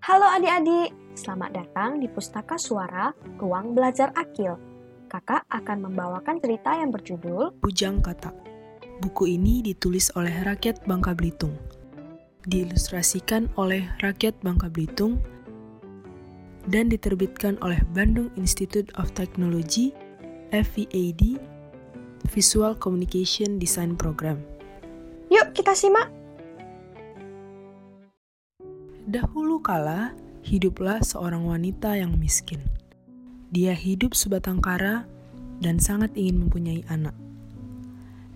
Halo adik-adik, selamat datang di Pustaka Suara Ruang Belajar Akil. Kakak akan membawakan cerita yang berjudul Bujang Kata. Buku ini ditulis oleh rakyat Bangka Belitung. Diilustrasikan oleh rakyat Bangka Belitung dan diterbitkan oleh Bandung Institute of Technology FVAD Visual Communication Design Program. Yuk kita simak. Dahulu kala, hiduplah seorang wanita yang miskin. Dia hidup sebatang kara dan sangat ingin mempunyai anak.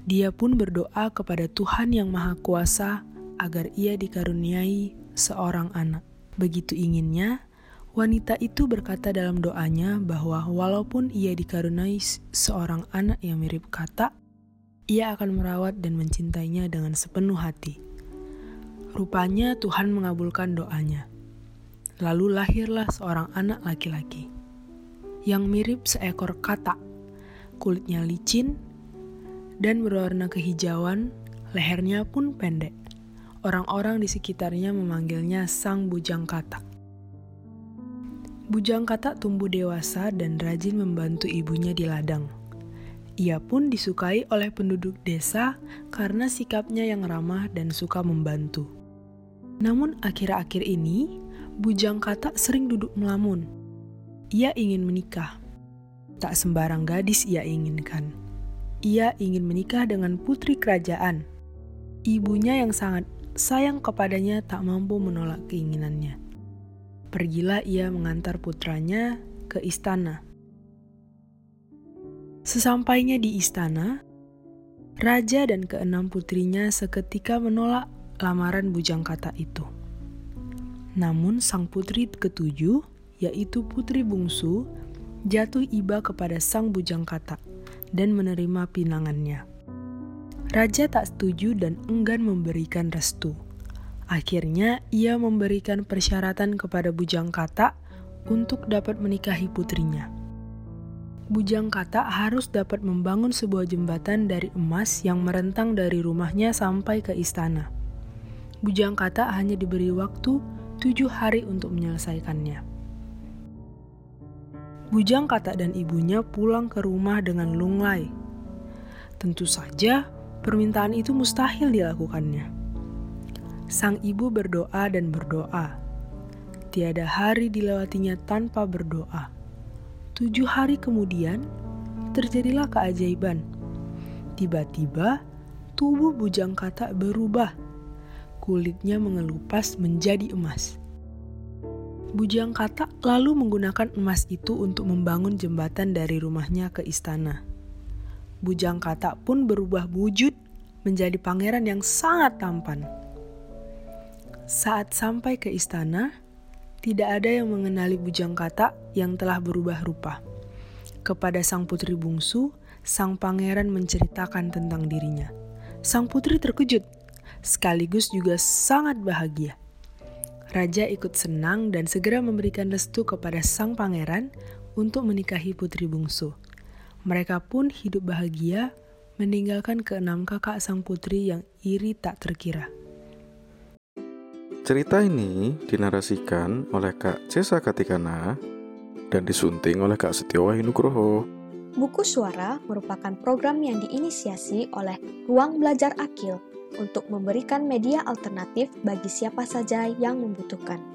Dia pun berdoa kepada Tuhan Yang Maha Kuasa agar ia dikaruniai seorang anak. Begitu inginnya, wanita itu berkata dalam doanya bahwa walaupun ia dikaruniai seorang anak yang mirip kata, ia akan merawat dan mencintainya dengan sepenuh hati. Rupanya Tuhan mengabulkan doanya. Lalu lahirlah seorang anak laki-laki yang mirip seekor katak, kulitnya licin dan berwarna kehijauan, lehernya pun pendek. Orang-orang di sekitarnya memanggilnya sang bujang katak. Bujang katak tumbuh dewasa dan rajin membantu ibunya di ladang. Ia pun disukai oleh penduduk desa karena sikapnya yang ramah dan suka membantu. Namun akhir-akhir ini, Bujang Kata sering duduk melamun. Ia ingin menikah. Tak sembarang gadis ia inginkan. Ia ingin menikah dengan putri kerajaan. Ibunya yang sangat sayang kepadanya tak mampu menolak keinginannya. Pergilah ia mengantar putranya ke istana. Sesampainya di istana, raja dan keenam putrinya seketika menolak lamaran bujang kata itu. Namun sang putri ketujuh, yaitu putri bungsu, jatuh iba kepada sang bujang kata dan menerima pinangannya. Raja tak setuju dan enggan memberikan restu. Akhirnya ia memberikan persyaratan kepada bujang kata untuk dapat menikahi putrinya. Bujang Kata harus dapat membangun sebuah jembatan dari emas yang merentang dari rumahnya sampai ke istana. Bujang Kata hanya diberi waktu tujuh hari untuk menyelesaikannya. Bujang Kata dan ibunya pulang ke rumah dengan lunglai. Tentu saja, permintaan itu mustahil dilakukannya. Sang ibu berdoa dan berdoa. Tiada hari dilewatinya tanpa berdoa. Tujuh hari kemudian, terjadilah keajaiban. Tiba-tiba, tubuh bujang kata berubah kulitnya mengelupas menjadi emas. Bujang Kata lalu menggunakan emas itu untuk membangun jembatan dari rumahnya ke istana. Bujang Kata pun berubah wujud menjadi pangeran yang sangat tampan. Saat sampai ke istana, tidak ada yang mengenali Bujang Kata yang telah berubah rupa. Kepada sang putri bungsu, sang pangeran menceritakan tentang dirinya. Sang putri terkejut sekaligus juga sangat bahagia. Raja ikut senang dan segera memberikan restu kepada sang pangeran untuk menikahi putri bungsu. Mereka pun hidup bahagia, meninggalkan keenam kakak sang putri yang iri tak terkira. Cerita ini dinarasikan oleh Kak Cesa Katikana dan disunting oleh Kak Setiawahi Nugroho. Buku Suara merupakan program yang diinisiasi oleh Ruang Belajar Akil untuk memberikan media alternatif bagi siapa saja yang membutuhkan.